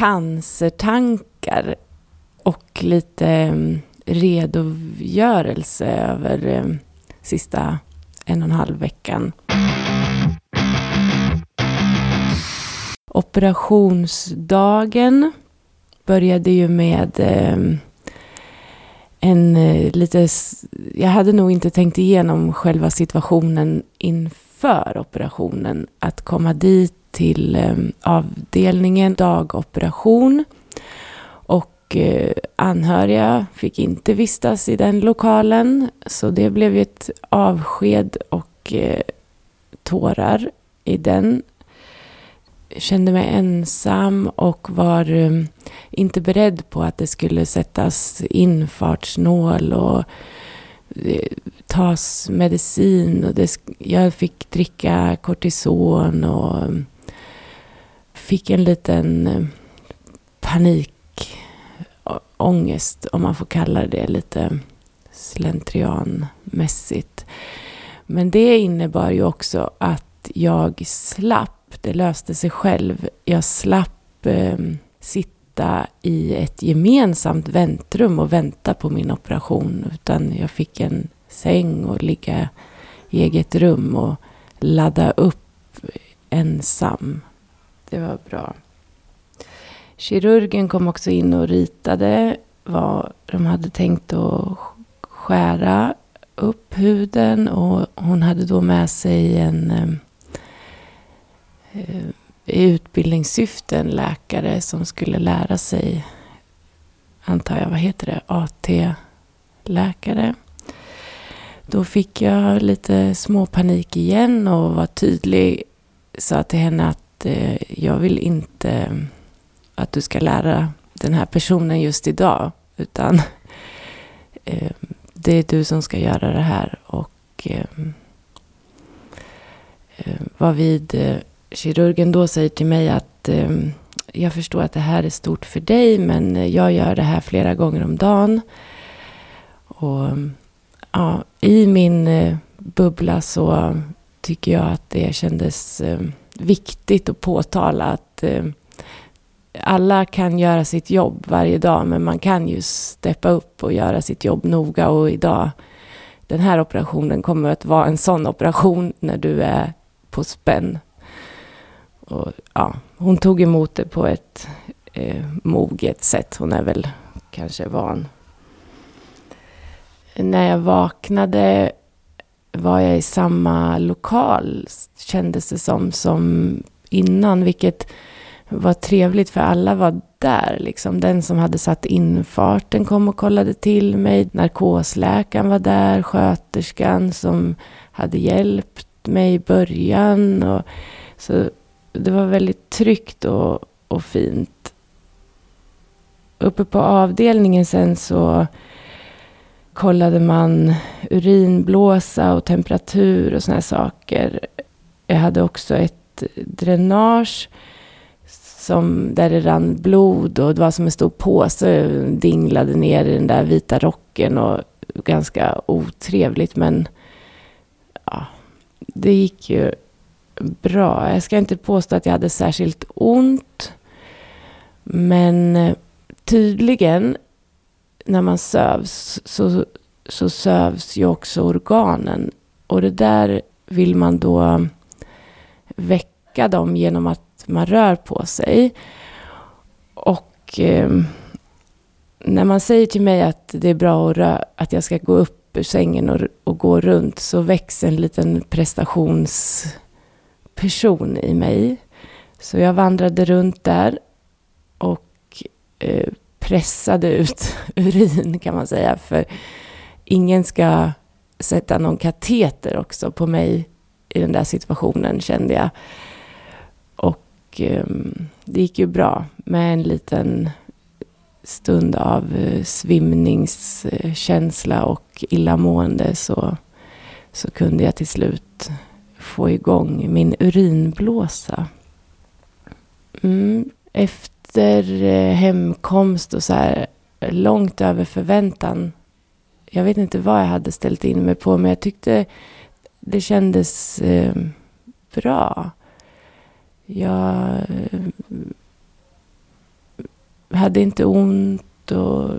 cancertankar och lite mm, redogörelse över mm, sista en och en halv veckan. Operationsdagen började ju med mm, en eh, lite... Jag hade nog inte tänkt igenom själva situationen inför operationen. Att komma dit till eh, avdelningen dagoperation. Och eh, anhöriga fick inte vistas i den lokalen. Så det blev ett avsked och eh, tårar i den Jag kände mig ensam och var inte beredd på att det skulle sättas infartsnål och tas medicin. Och det, jag fick dricka kortison och fick en liten panik, panikångest, om man får kalla det lite slentrianmässigt. Men det innebar ju också att jag slapp det löste sig själv. Jag slapp eh, sitta i ett gemensamt väntrum och vänta på min operation. Utan jag fick en säng och ligga i eget rum och ladda upp ensam. Det var bra. Kirurgen kom också in och ritade vad de hade tänkt att skära upp huden och hon hade då med sig en eh, eh, i utbildningssyfte en läkare som skulle lära sig, antar jag, vad heter det, AT-läkare. Då fick jag lite småpanik igen och var tydlig. Sa till henne att eh, jag vill inte att du ska lära den här personen just idag. Utan eh, det är du som ska göra det här. Och eh, eh vid eh, kirurgen då säger till mig att eh, jag förstår att det här är stort för dig men jag gör det här flera gånger om dagen. Och ja, i min eh, bubbla så tycker jag att det kändes eh, viktigt att påtala att eh, alla kan göra sitt jobb varje dag men man kan ju steppa upp och göra sitt jobb noga och idag den här operationen kommer att vara en sån operation när du är på spänn och, ja, hon tog emot det på ett eh, moget sätt. Hon är väl kanske van. När jag vaknade var jag i samma lokal, kändes det som, som innan. Vilket var trevligt för alla var där. Liksom. Den som hade satt infarten kom och kollade till mig. Narkosläkaren var där. Sköterskan som hade hjälpt mig i början. Och, så det var väldigt tryggt och, och fint. Uppe på avdelningen sen så kollade man urinblåsa och temperatur och såna saker. Jag hade också ett dränage som, där det rann blod och det var som en stor påse dinglade ner i den där vita rocken och ganska otrevligt men ja, det gick ju bra. Jag ska inte påstå att jag hade särskilt ont. Men eh, tydligen när man sövs så, så sövs ju också organen. Och det där vill man då väcka dem genom att man rör på sig. Och eh, när man säger till mig att det är bra att, rö- att jag ska gå upp ur sängen och, och gå runt så väcks en liten prestationsperson i mig. Så jag vandrade runt där och eh, pressade ut urin kan man säga. För ingen ska sätta någon kateter också på mig i den där situationen kände jag. Och ehm, det gick ju bra med en liten stund av eh, svimningskänsla och illamående så, så kunde jag till slut få igång min urinblåsa. Mm. Efter eh, hemkomst och så här långt över förväntan. Jag vet inte vad jag hade ställt in mig på men jag tyckte det kändes eh, bra. Jag eh, hade inte ont och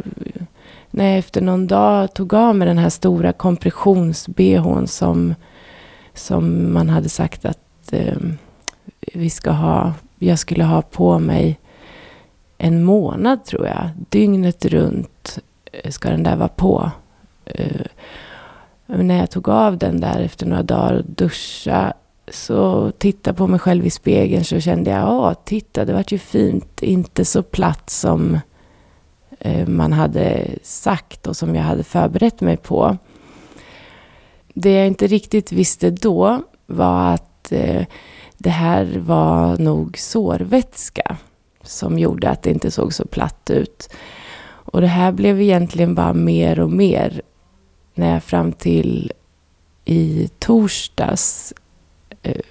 när jag efter någon dag tog av mig den här stora kompressions-bhn som, som man hade sagt att eh, vi ska ha, jag skulle ha på mig en månad tror jag. Dygnet runt eh, ska den där vara på. Men när jag tog av den där efter några dagar och duscha så tittade på mig själv i spegeln så kände jag, ja titta det vart ju fint, inte så platt som eh, man hade sagt och som jag hade förberett mig på. Det jag inte riktigt visste då var att Eh, det här var nog sårvätska som gjorde att det inte såg så platt ut. Och det här blev egentligen bara mer och mer när jag fram till i torsdags eh,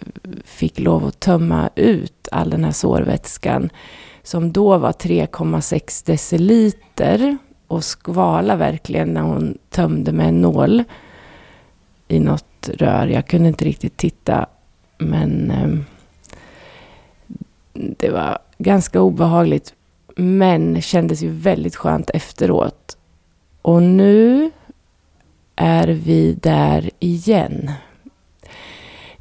fick lov att tömma ut all den här sårvätskan som då var 3,6 deciliter och skvala verkligen när hon tömde med en nål i något rör. Jag kunde inte riktigt titta men ehm, det var ganska obehagligt. Men kändes ju väldigt skönt efteråt. Och nu är vi där igen.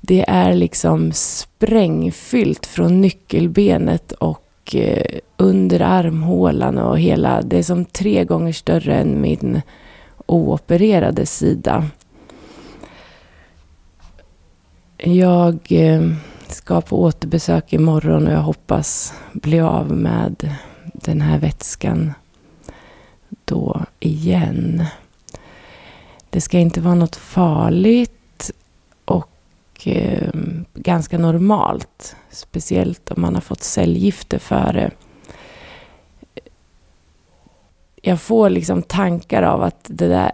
Det är liksom sprängfyllt från nyckelbenet och eh, under armhålan och hela. Det är som tre gånger större än min oopererade sida. Jag eh, ska på återbesök imorgon och jag hoppas bli av med den här vätskan då igen. Det ska inte vara något farligt och eh, ganska normalt. Speciellt om man har fått cellgifter för det. Jag får liksom tankar av att det där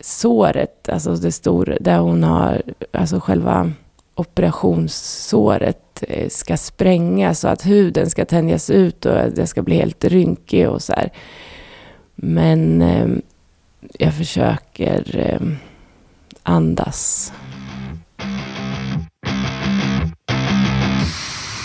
såret, alltså det stora, där hon har, alltså själva operationssåret eh, ska sprängas och att huden ska tänjas ut och jag ska bli helt rynkig och så här. Men eh, jag försöker eh, andas.